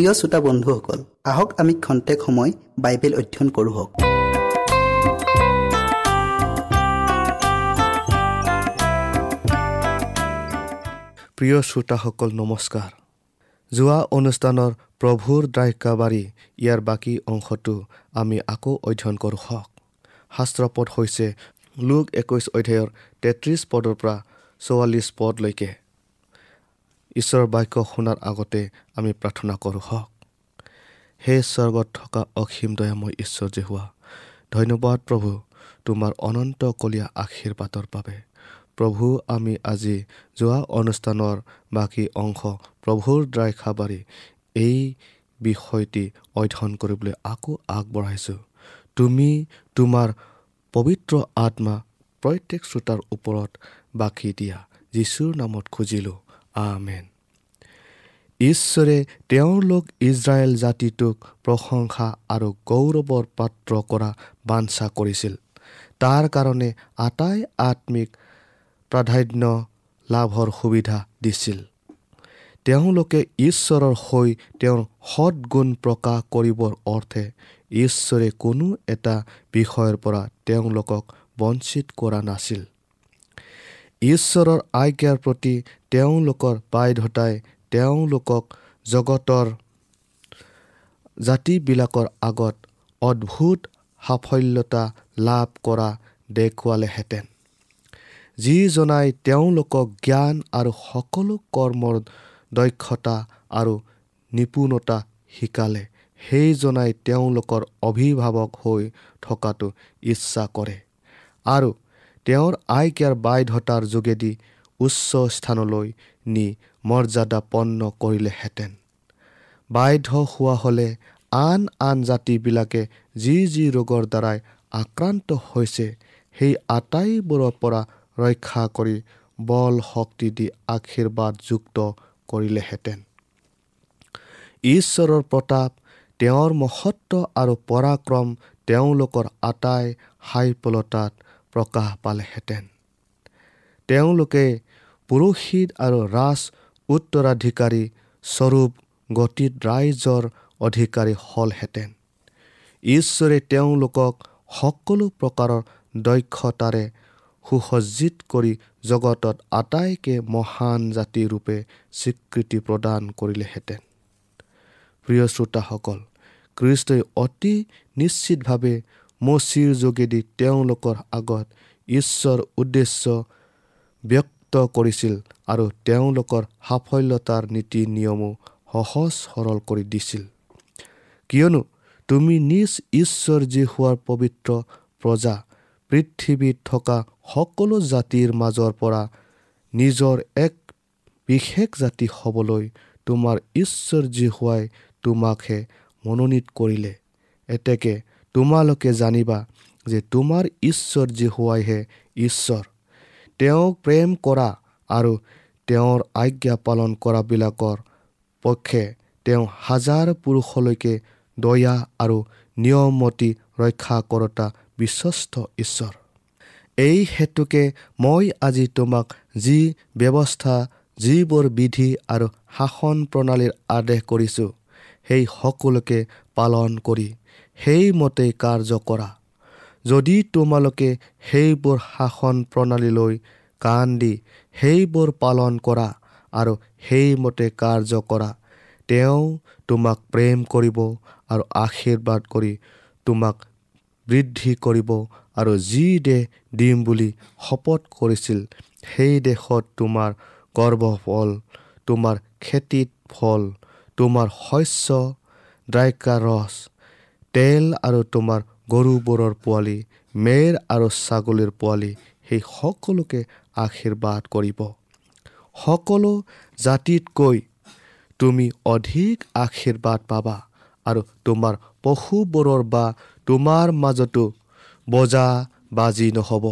প্ৰিয় শ্ৰোতা বন্ধুসকল আহক আমি খন্তেক সময় বাইবেল অধ্যয়ন কৰোঁ প্ৰিয় শ্ৰোতাসকল নমস্কাৰ। যোৱা অনুষ্ঠানৰ প্ৰভুৰ দ্ৰাক্ষাবাৰী ইয়াৰ বাকী অংশটো আমি আকৌ অধ্যয়ন কৰোঁ হওক। শাস্ত্ৰপদ হৈছে লোক একৈছ অধ্যায়ৰ তেত্ৰিছ পদৰ পৰা চৌৱাল্লিছ পদলৈকে। ঈশ্বৰৰ বাক্য শুনাৰ আগতে আমি প্ৰাৰ্থনা কৰোঁ হওক। সেই স্বৰ্গত থকা অসীম দয়াময় ঈশ্বৰ যে হোৱা ধন্যবাদ প্ৰভু তোমাৰ অনন্ত কলীয়া আশীৰ্বাদৰ বাবে। প্ৰভু আমি আজি যোৱা অনুষ্ঠানৰ বাকী অংশ প্ৰভুৰ দ্ৰাক্ষাবাৰী এই বিষয়টি অধ্যয়ন কৰিবলৈ আকৌ আগবঢ়াইছোঁ। তুমি তোমাৰ পবিত্ৰ আত্মা প্ৰত্যেক শ্ৰোতাৰ ওপৰত বাকী দিয়া যীশুৰ নামত খুজিলোঁ। আমেন। ঈশ্বৰে তেওঁৰ লোক ইজৰাইল জাতিটোক প্ৰশংসা আৰু গৌৰৱৰ পাত্ৰ কৰা বাঞ্ছা কৰিছিল। তাৰ কাৰণে আটাই আত্মিক প্ৰাধান্য লাভৰ সুবিধা দিছিল। তেওঁলোকে ঈশ্বৰৰ হৈ তেওঁৰ সৎগুণ প্ৰকাশ কৰিবৰ অৰ্থে ঈশ্বৰে কোনো এটা বিষয়ৰ পৰা তেওঁলোকক বঞ্চিত কৰা নাছিল। ঈশ্বৰৰ আজ্ঞাৰ প্ৰতি তেওঁলোকৰ বাধ্যতাই তেওঁলোকক জগতৰ জাতিবিলাকৰ আগত অদ্ভুত সাফল্যতা লাভ কৰা দেখুৱালেহেঁতেন। যিজনাই তেওঁলোকক জ্ঞান আৰু সকলো কৰ্মৰ দক্ষতা আৰু নিপুণতা শিকালে সেইজনাই তেওঁলোকৰ অভিভাৱক হৈ থকাটো ইচ্ছা কৰে। আৰু তেওঁৰ আজ্ঞাৰ বাধ্যতাৰ যোগেদি উচ্চ স্থানলৈ নি মৰ্যাদাপন্ন কৰিলেহেঁতেন। বাধ্য হোৱা হ'লে আন আন জাতিবিলাকে যি যি ৰোগৰ দ্বাৰাই আক্ৰান্ত হৈছে সেই আটাইবোৰৰ পৰা ৰক্ষা কৰি বল শক্তি দি আশীৰ্বাদযুক্ত কৰিলেহেঁতেন। ঈশ্বৰৰ প্ৰতাপ তেওঁৰ মহত্ব আৰু পৰাক্ৰম তেওঁলোকৰ আটাই সাফলতাত প্ৰকাশ পালেহেঁতেন। তেওঁলোকে পুৰোহিত আৰু ৰাজ উত্তৰাধিকাৰী স্বৰূপ গতিত ৰাইজৰ অধিকাৰী হ'লহেঁতেন। ঈশ্বৰে তেওঁলোকক সকলো প্ৰকাৰৰ দক্ষতাৰে সুসজ্জিত কৰি জগতত আটাইকে মহান জাতিৰূপে স্বীকৃতি প্ৰদান কৰিলেহেঁতেন। প্ৰিয় শ্ৰোতাসকল খ্ৰীষ্টই অতি নিশ্চিতভাৱে মচিৰ যোগেদি তেওঁলোকৰ আগত ঈশ্বৰ উদ্দেশ্য ব্যক্ত কৰিছিল আৰু তেওঁলোকৰ সাফল্যতাৰ নীতি নিয়মো সহজ সৰল কৰি দিছিল। কিয়নো তুমি নিজ ঈশ্বৰ যি হোৱাৰ পবিত্ৰ প্ৰজা পৃথিৱীত থকা সকলো জাতিৰ মাজৰ পৰা নিজৰ এক বিশেষ জাতি হ'বলৈ তোমাৰ ঈশ্বৰ যি হোৱাই তোমাকহে মনোনীত কৰিলে। এতেকে তোমালোকে জানিবা যে তোমাৰ ঈশ্বৰ যি হোৱাইহে ঈশ্বৰ তেওঁক প্ৰেম কৰা আৰু তেওঁৰ আজ্ঞা পালন কৰাবিলাকৰ পক্ষে তেওঁ হাজাৰ পুৰুষলৈকে দয়া আৰু নিয়মতি ৰক্ষা কৰোতা বিশ্বস্ত ঈশ্বৰ। এই হেতুকে মই আজি তোমাক যি ব্যৱস্থা যিবোৰ বিধি আৰু শাসন প্ৰণালীৰ আদেশ কৰিছোঁ সেই সকলোকে পালন কৰি সেইমতেই কাৰ্য কৰা। যদি তোমালোকে সেইবোৰ শাসন প্ৰণালীলৈ কাণ দি সেইবোৰ পালন কৰা আৰু সেইমতে কাৰ্য কৰা তেওঁ তোমাক প্ৰেম কৰিব আৰু আশীৰ্বাদ কৰি তোমাক বৃদ্ধি কৰিব আৰু যি দেশ দিম বুলি শপত কৰিছিল সেই দেশত তোমাৰ গৰ্ভফল তোমাৰ খেতিত ফল তোমাৰ শস্য দ্ৰাক্ষাৰস তেল আৰু তোমাৰ গৰুবোৰৰ পোৱালি মেৰ আৰু ছাগলীৰ পোৱালি সেই সকলোকে আশীৰ্বাদ কৰিব। সকলো জাতিতকৈ তুমি অধিক আশীৰ্বাদ পাবা আৰু তোমাৰ পশুবোৰৰ বা তোমাৰ মাজতো বজা বাজি নহ'ব।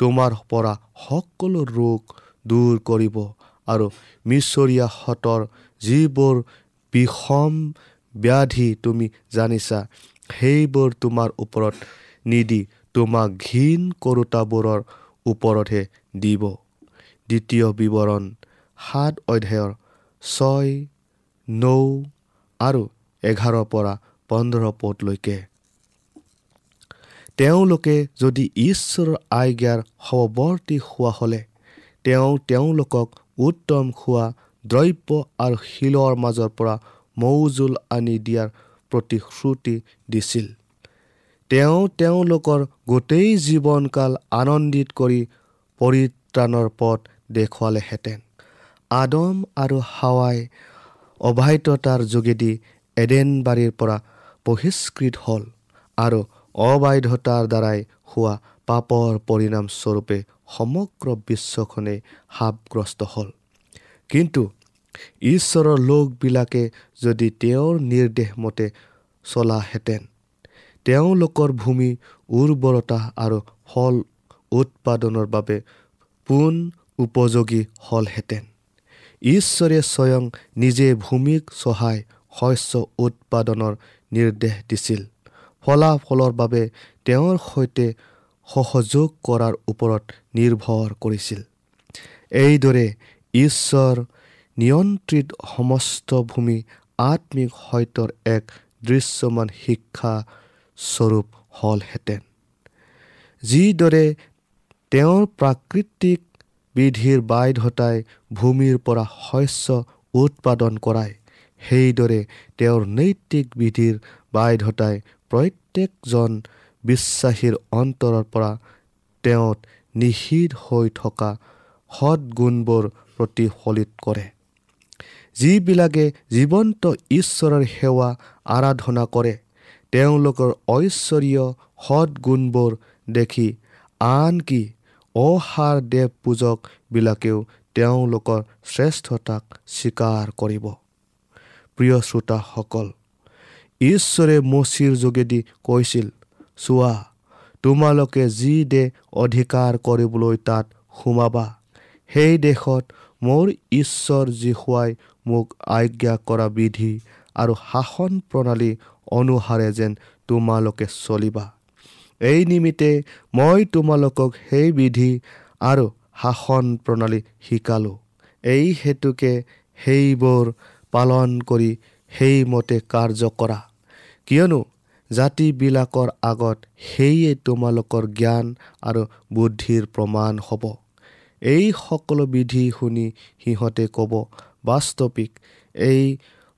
তোমাৰ পৰা সকলো ৰোগ দূৰ কৰিব আৰু মিছৰীয়াহঁতৰ যিবোৰ বিষম ব্যাধি তুমি জানিছা সেইবোৰ তোমাৰ ওপৰত নিদি তোমাক ঘীন কৰোতাবোৰৰ ওপৰতহে দিব। দ্বিতীয় বিৱৰণ সাত অধ্যায়ৰ ছয় নৌ আৰু এঘাৰৰ পৰা পোন্ধৰ পদলৈকে। তেওঁলোকে যদি ঈশ্বৰৰ আজ্ঞাৰ সৱৰ্তী হোৱা হ'লে তেওঁ তেওঁলোকক উত্তম খোৱা দ্ৰব্য আৰু শিলৰ মাজৰ পৰা মৌজোল আনি দিয়াৰ প্ৰতিশ্ৰুতি দিছিল। তেওঁ তেওঁলোকৰ গোটেই জীৱনকাল আনন্দিত কৰি পৰিত্ৰাণৰ পথ দেখুৱালেহেঁতেন। আদম আৰু হাৱাই অবাধ্যতাৰ যোগেদি এডেন বাৰীৰ পৰা বহিষ্কৃত হ'ল আৰু অবাধ্যতাৰ দ্বাৰাই হোৱা পাপৰ পৰিণামস্বৰূপে সমগ্ৰ বিশ্বখনেই সাপগ্ৰস্ত হ'ল। কিন্তু ঈশ্বৰৰ লোকবিলাকে যদি তেওঁৰ নিৰ্দেশমতে চলাহেঁতেন তেওঁলোকৰ ভূমি উৰ্বৰতা আৰু ফল উৎপাদনৰ বাবে পোন উপযোগী হ'লহেঁতেন। ঈশ্বৰে স্বয়ং নিজে ভূমিক চহাই শস্য উৎপাদনৰ নিৰ্দেশ দিছিল। ফলাফলৰ বাবে তেওঁৰ সৈতে সহযোগ কৰাৰ ওপৰত নিৰ্ভৰ কৰিছিল। এইদৰে ঈশ্বৰ নিয়ন্ত্ৰিত সমস্ত ভূমি আত্মিক সত্যৰ এক দৃশ্যমান শিক্ষা স্বৰূপ হ'লহেঁতেন। যিদৰে তেওঁৰ প্ৰাকৃতিক বিধিৰ বাধ্যতাই ভূমিৰ পৰা শস্য উৎপাদন কৰায় সেইদৰে তেওঁৰ নৈতিক বিধিৰ বাধ্যতাই প্ৰত্যেকজন বিশ্বাসীৰ অন্তৰৰ পৰা তেওঁত নিষিদ্ধ হৈ থকা সৎগুণবোৰ প্ৰতিফলিত কৰে। যিবিলাকে জীৱন্ত ঈশ্বৰৰ সেৱা আৰাধনা কৰে তেওঁলোকৰ ঐশ্বৰীয় সৎগুণবোৰ দেখি আনকি অসাৰ দেৱ পূজকবিলাকেও তেওঁলোকৰ শ্ৰেষ্ঠতাক স্বীকাৰ কৰিব। প্ৰিয় শ্ৰোতাসকল ঈশ্বৰে মচিৰ যোগেদি কৈছিল চোৱা তোমালোকে যি দেশ অধিকাৰ কৰিবলৈ তাত সোমাবা সেই দেশত মোৰ ঈশ্বৰ জীশুৱাই মোক আজ্ঞা কৰা বিধি আৰু শাসন প্ৰণালী অনুসাৰে যেন তোমালোকে চলিবা। এই নিমিত্তে মই তোমালোকক সেই বিধি আৰু শাসন প্ৰণালী শিকালোঁ। এই হেতুকে সেইবোৰ পালন কৰি সেইমতে কাৰ্য কৰা। কিয়নো জাতিবিলাকৰ আগত সেয়ে তোমালোকৰ জ্ঞান আৰু বুদ্ধিৰ প্ৰমাণ হ'ব। এই সকলো বিধি শুনি সিহঁতে ক'ব বাস্তৱিক এই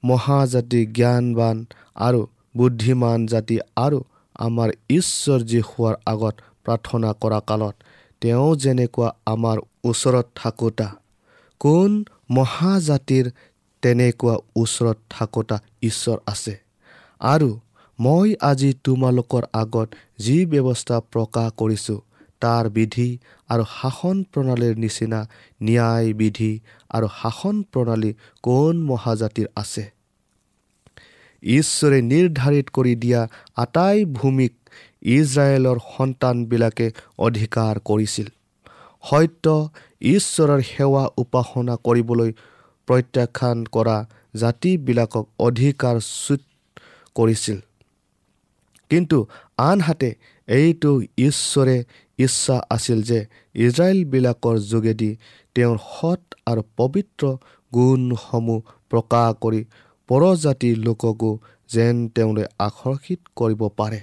মহাজাতি জ্ঞানবান আৰু বুদ্ধিমান জাতি আৰু আমাৰ ঈশ্বৰ যি হোৱাৰ আগত প্ৰাৰ্থনা কৰা কালত তেওঁ যেনেকুৱা আমাৰ ওচৰত থাকোঁতা কোন মহাজাতিৰ তেনেকুৱা ওচৰত থাকোঁতা ঈশ্বৰ আছে। আৰু মই আজি তোমালোকৰ আগত যি ব্যৱস্থা প্ৰকাশ কৰিছোঁ তাৰ বিধি আৰু শাসন প্ৰণালীৰ নিচিনা ন্যায় বিধি আৰু শাসন প্ৰণালী কোন মহাজাতিৰ আছে? ঈশ্বৰে নিৰ্ধাৰিত কৰি দিয়া আটাই ভূমিক ইজৰাইলৰ সন্তানবিলাকে অধিকাৰ কৰিছিল। সত্য ঈশ্বৰৰ সেৱা উপাসনা কৰিবলৈ প্ৰত্যাখ্যান কৰা জাতিবিলাকক অধিকাৰচ্যুত কৰিছিল। কিন্তু আনহাতে এইটো ঈশ্বৰে ইচ্ছা আছিল যে ইজৰাইলবিলাকৰ যোগেদি তেওঁৰ সৎ আৰু পবিত্ৰ গুণসমূহ প্ৰকাশ কৰি পৰজাতিৰ লোককো যেন তেওঁলৈ আকৰ্ষিত কৰিব পাৰে।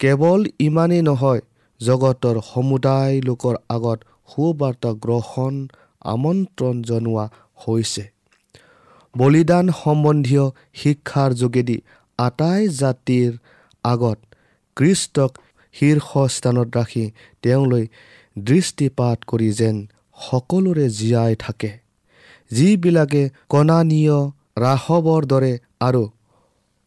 কেৱল ইমানেই নহয় জগতৰ সমুদায় লোকৰ আগত সুবাৰ্তা গ্ৰহণ আমন্ত্ৰণ জনোৱা হৈছে। বলিদান সম্বন্ধীয় শিক্ষাৰ যোগেদি আটাই জাতিৰ আগত কৃষ্টক শীৰ্ষস্থানত ৰাখি তেওঁলৈ দৃষ্টিপাত কৰি যেন সকলোৰে জীয়াই থাকে। যিবিলাকে কণানীয় ৰাসৱৰ দৰে আৰু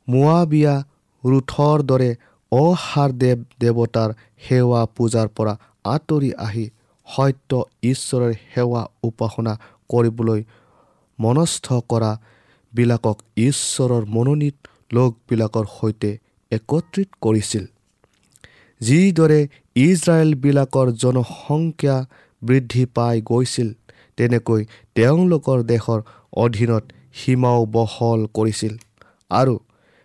মোৱাবিয়া ৰুথৰ দৰে অসাৰ দেৱ দেৱতাৰ সেৱা পূজাৰ পৰা আঁতৰি আহি সত্য ঈশ্বৰৰ সেৱা উপাসনা কৰিবলৈ মনস্থ কৰা বিলাকক ঈশ্বৰৰ মনোনীত লোকবিলাকৰ সৈতে একত্ৰিত কৰিছিল। যিদৰে ইজৰাইলবিলাকৰ জনসংখ্যা বৃদ্ধি পাই গৈছিল তেনেকৈ তেওঁলোকৰ দেশৰ অধীনত সীমাও বহল কৰিছিল আৰু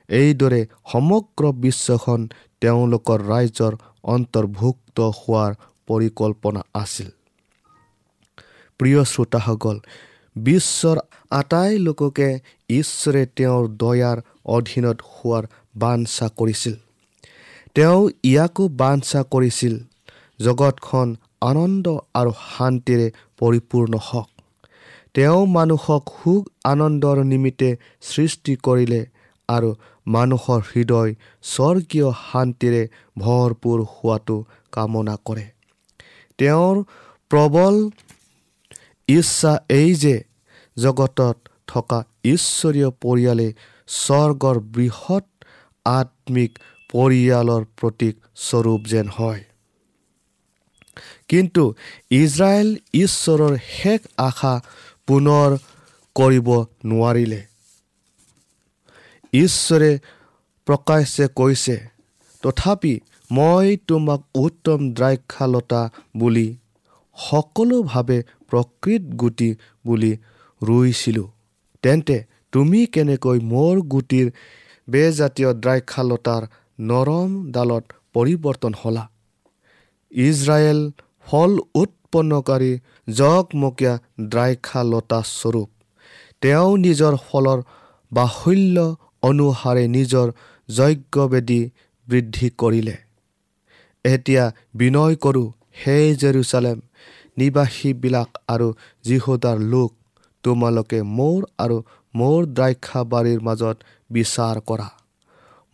এইদৰে সমগ্ৰ বিশ্বখন তেওঁলোকৰ ৰাজ্যৰ অন্তৰ্ভুক্ত হোৱাৰ পৰিকল্পনা আছিল। প্ৰিয় শ্ৰোতাসকল বিশ্বৰ আটাই লোককে ঈশ্বৰে তেওঁৰ দয়াৰ অধীনত হোৱাৰ বাঞ্ছা কৰিছিল। তেওঁ ইয়াকো বাঞ্ছা কৰিছিল। জগতখন আনন্দ আৰু শান্তিৰে পৰিপূৰ্ণ হওক। তেওঁ মানুহক সুখ আনন্দৰ নিমিত্তে সৃষ্টি কৰিলে আৰু মানুহৰ হৃদয় স্বৰ্গীয় শান্তিৰে ভৰপূৰ হোৱাটো কামনা কৰে। তেওঁৰ প্ৰবল ইচ্ছা এই যে জগতত থকা ঈশ্বৰীয় পৰিয়ালে স্বৰ্গৰ বৃহৎ আত্মিক পৰিয়ালৰ প্ৰতীক স্বৰূপ যেন হয়। কিন্তু ইজৰাইল ঈশ্বৰৰ শেষ আশা পুনৰ কৰিব নোৱাৰিলে। ঈশ্বৰে প্ৰকাশে কৈছে তথাপি মই তোমাক উত্তম দ্ৰাক্ষালতা বুলি সকলোভাৱে প্ৰকৃত গুটি বুলি ৰুইছিলোঁ। তেন্তে তুমি কেনেকৈ মোৰ গুটিৰ বেজাতীয় দ্ৰাক্ষালতাৰ নৰম ডালত পৰিৱৰ্তন হ'লা। ইজৰাইল ফল উৎপন্নকাৰী জকমকীয়া দ্ৰাক্ষালতা স্বৰূপ। তেওঁ নিজৰ ফলৰ বাহুল্য অনুসাৰে নিজৰ যজ্ঞবেদী বৃদ্ধি কৰিলে। এতিয়া বিনয় কৰোঁ হে জেৰুচালেম নিবাসীবিলাক আৰু যিহুদাৰ লোক তোমালোকে মোৰ আৰু মোৰ দ্ৰাক্ষাবাৰীৰ মাজত বিচাৰ কৰা।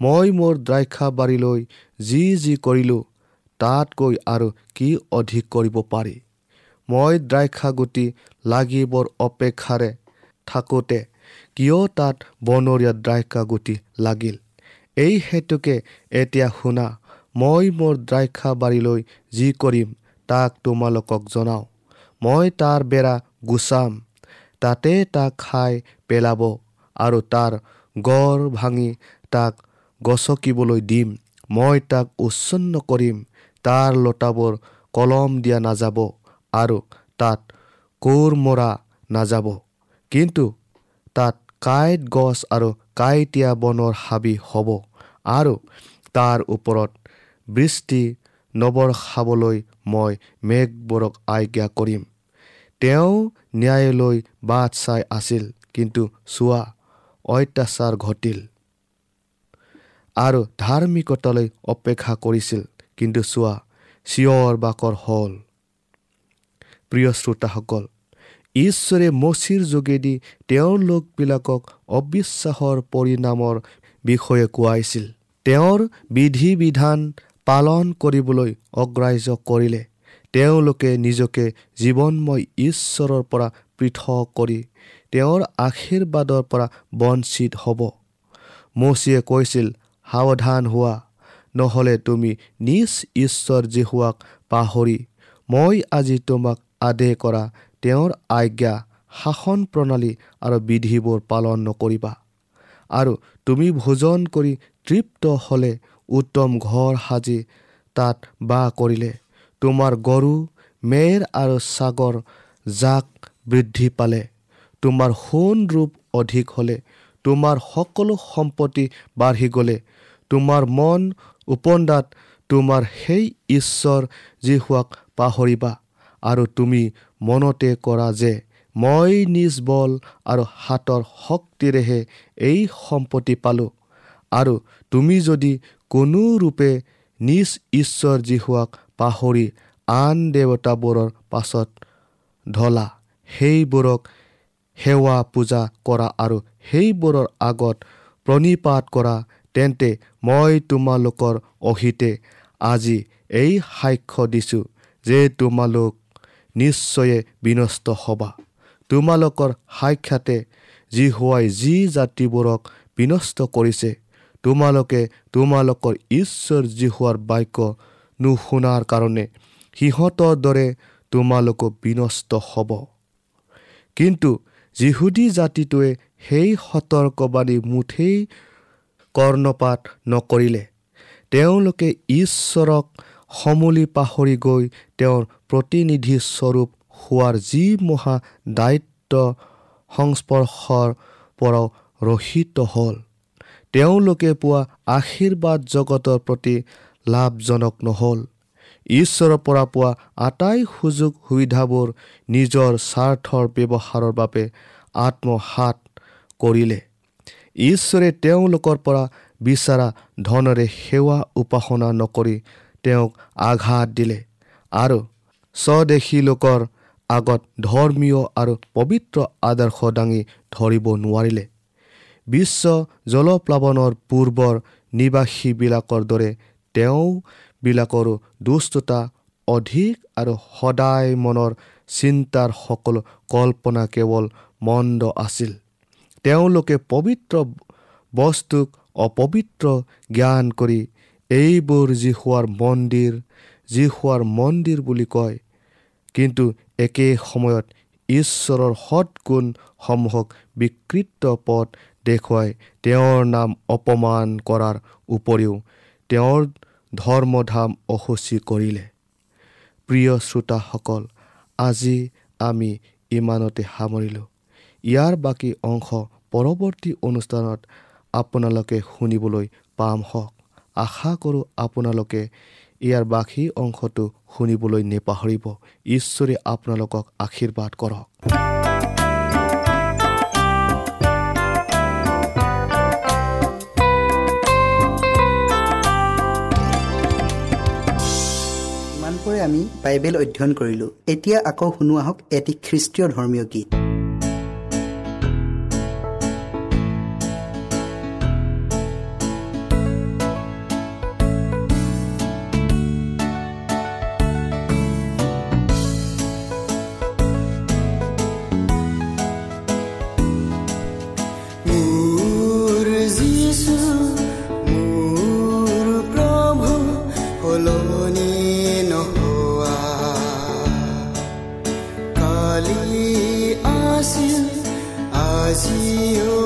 মই মোৰ দ্ৰাক্ষাবাৰীলৈ যি যি কৰিলোঁ তাতকৈ আৰু কি অধিক কৰিব পাৰি? মই দ্ৰাক্ষাগুটি লাগিবৰ অপেক্ষাৰে থাকোঁতে কিয় তাত বনৰীয়া দ্ৰাক্ষাগুটি লাগিল? এই হেতুকে এতিয়া শুনা মই মোৰ দ্ৰাক্ষাবাৰীলৈ যি কৰিম তাক তোমালোকক জনাওঁ। মই তাৰ বেৰা গুচাম তাতে তাক খাই পেলাব আৰু তাৰ গড় ভাঙি তাক গছকিবলৈ দিম। মই তাক উচ্ছন্ন কৰিম। তাৰ লতাবোৰ কলম দিয়া নাযাব আৰু তাত কোৰ মৰা নাযাব। কিন্তু তাত কাঁইট গছ আৰু কাঁইটীয়া বনৰ হাবি হ'ব আৰু তাৰ ওপৰত বৃষ্টি নবৰখাবলৈ মই মেঘবোৰক আজ্ঞা কৰিম। তেওঁ ন্যায়লৈ বাট চাই আছিল কিন্তু চোৱা অত্যাচাৰ ঘটিল। আৰু ধাৰ্মিকতালৈ অপেক্ষা কৰিছিল। কিন্তু চোৱা চিঞৰ বাকৰ হ'ল। প্ৰিয় শ্ৰোতাসকল ঈশ্বৰে মচিৰ যোগেদি তেওঁৰ লোকবিলাকক অবিশ্বাসৰ পৰিণামৰ বিষয়ে কোৱাইছিল। তেওঁৰ বিধি বিধান পালন কৰিবলৈ অগ্ৰাহ্য কৰিলে। তেওঁলোকে নিজকে জীৱনময় ঈশ্বৰৰ পৰা পৃথক কৰি তেওঁৰ আশীৰ্বাদৰ পৰা বঞ্চিত হ'ব। মচিয়ে কৈছিল সাৱধান হোৱা নহ'লে তুমি নিজ ঈশ্বৰ জিহুৱাক পাহৰি মই আজি তোমাক আদেশ কৰা তেওঁৰ আজ্ঞা শাসন প্ৰণালী আৰু বিধিবোৰ পালন নকৰিবা। আৰু তুমি ভোজন কৰি তৃপ্ত হ'লে উত্তম ঘৰ সাজি তাত বাস কৰিলে। তোমাৰ গৰু মেৰ আৰু ছাগৰ জাক বৃদ্ধি পালে। তোমাৰ সোণ ৰূপ অধিক হ'লে তোমাৰ সকলো সম্পত্তি বাঢ়ি গ'লে তোমাৰ মন উপন্দাত তোমাৰ সেই ঈশ্বৰ যি হোৱাক পাহৰিবা। আৰু তুমি মনতে কৰা যে মই নিজ বল আৰু হাতৰ শক্তিৰেহে এই সম্পত্তি পালোঁ। আৰু তুমি যদি কোনো ৰূপে নিজ ঈশ্বৰ যি হোৱাক পাহৰি আন দেৱতাবোৰৰ পাছত ঢলা সেইবোৰক সেৱা পূজা কৰা আৰু সেইবোৰৰ আগত প্ৰণিপাত কৰা তেন্তে মই তোমালোকৰ অহিতে আজি এই সাক্ষ্য দিছোঁ যে তোমালোক নিশ্চয়ে বিনষ্ট হ'বা। তোমালোকৰ সাক্ষাতে যি হোৱাই যি জাতিবোৰক বিনষ্ট কৰিছে তোমালোকে তোমালোকৰ ঈশ্বৰ যি হোৱাৰ বাক্য নুশুনাৰ কাৰণে সিহঁতৰ দৰে তোমালোকো বিনষ্ট হ'ব। কিন্তু যিহুদী জাতিটোৱে সেই সতৰ্কবাণী মুঠেই কৰ্ণপাত নকৰিলে। তেওঁলোকে ঈশ্বৰক সমূলি পাহৰি গৈ তেওঁৰ প্ৰতিনিধি স্বৰূপ হোৱাৰ যি মহা দায়িত্ব সংস্পৰ্শৰ পৰাও ৰহিত হ'ল। তেওঁলোকে পোৱা আশীৰ্বাদ জগতৰ প্ৰতি লাভজনক নহ'ল। ঈশ্বৰৰ পৰা পোৱা আটাই সুযোগ সুবিধাবোৰ নিজৰ স্বাৰ্থৰ ব্যৱহাৰৰ বাবে আত্মসাত কৰিলে। ঈশ্বৰে তেওঁলোকৰ পৰা বিচৰা ধনেৰে সেৱা উপাসনা নকৰি তেওঁক আঘাত দিলে আৰু স্বদেশী লোকৰ আগত ধৰ্মীয় আৰু পবিত্ৰ আদৰ্শ দাঙি ধৰিব নোৱাৰিলে। বিশ্ব জলপ্লাৱনৰ পূৰ্বৰ নিবাসীবিলাকৰ দৰে তেওঁবিলাকৰো দুষ্টতা অধিক আৰু সদায় মনৰ চিন্তাৰ সকলো কল্পনা কেৱল মন্দ আছিল। তেওঁলোকে পবিত্ৰ বস্তুক অপবিত্ৰ জ্ঞান কৰি এইবোৰ যীশুৱাৰ মন্দিৰ যীশুৱাৰ মন্দিৰ বুলি কয় কিন্তু একে সময়ত ঈশ্বৰৰ সৎগুণসমূহক বিকৃত পথ দেখুৱাই তেওঁৰ নাম অপমান কৰাৰ উপৰিও তেওঁৰ ধৰ্মধাম অসুচী কৰিলে। প্ৰিয় শ্ৰোতাসকল আজি আমি ইমানতে সামৰিলোঁ। ইয়াৰ বাকী অংশ পৰৱৰ্তী অনুষ্ঠানত আপোনালোকে শুনিবলৈ পাম হওক। আশা কৰোঁ আপোনালোকে ইয়াৰ বাকী অংশটো শুনিবলৈ নেপাহৰিব। ঈশ্বৰে আপোনালোকক আশীৰ্বাদ কৰক। আমি বাইবেল অধ্যয়ন কৰিলোঁ। এতিয়া আকৌ শুনো আহক এটি খ্ৰীষ্টীয় ধৰ্মীয় গীত। আজিও আছে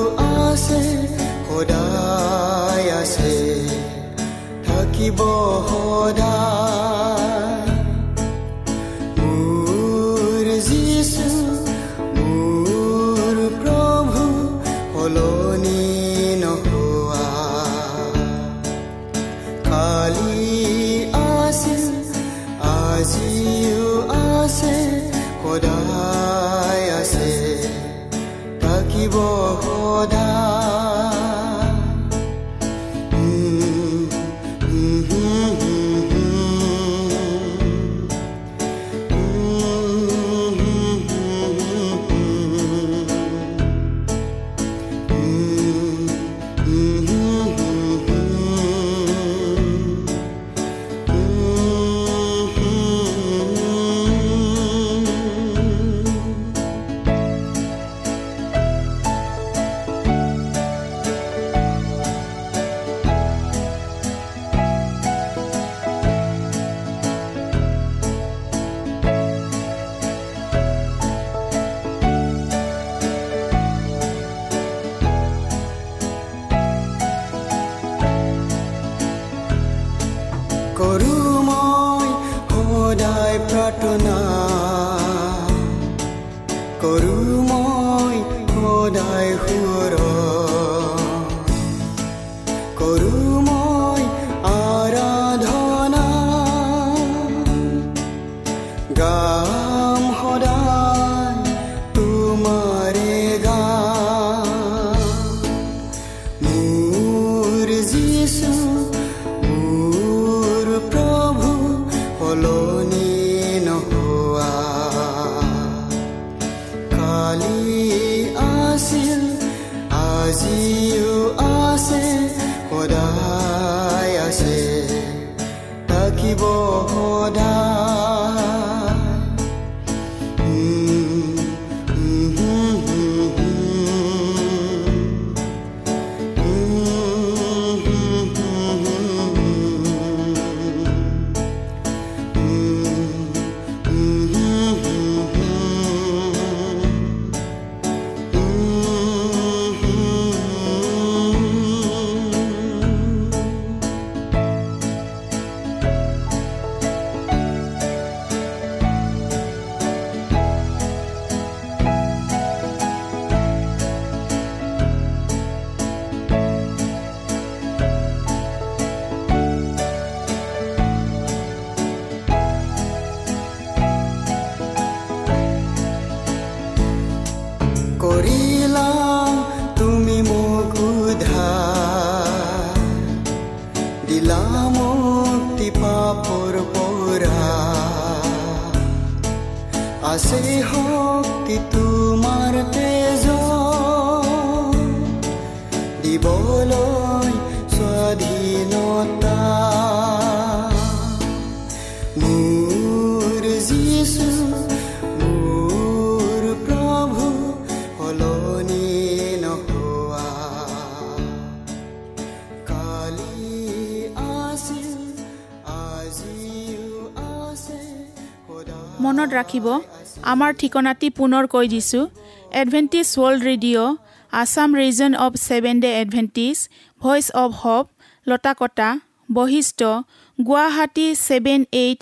কৰো মনত ৰাখিব আমাৰ ঠিকনাটি পুনৰ কৈ দিছোঁ। Adventist World Radio' Assam region of seven day Adventist voice of hope Latakata Basistha Guwahati seven eight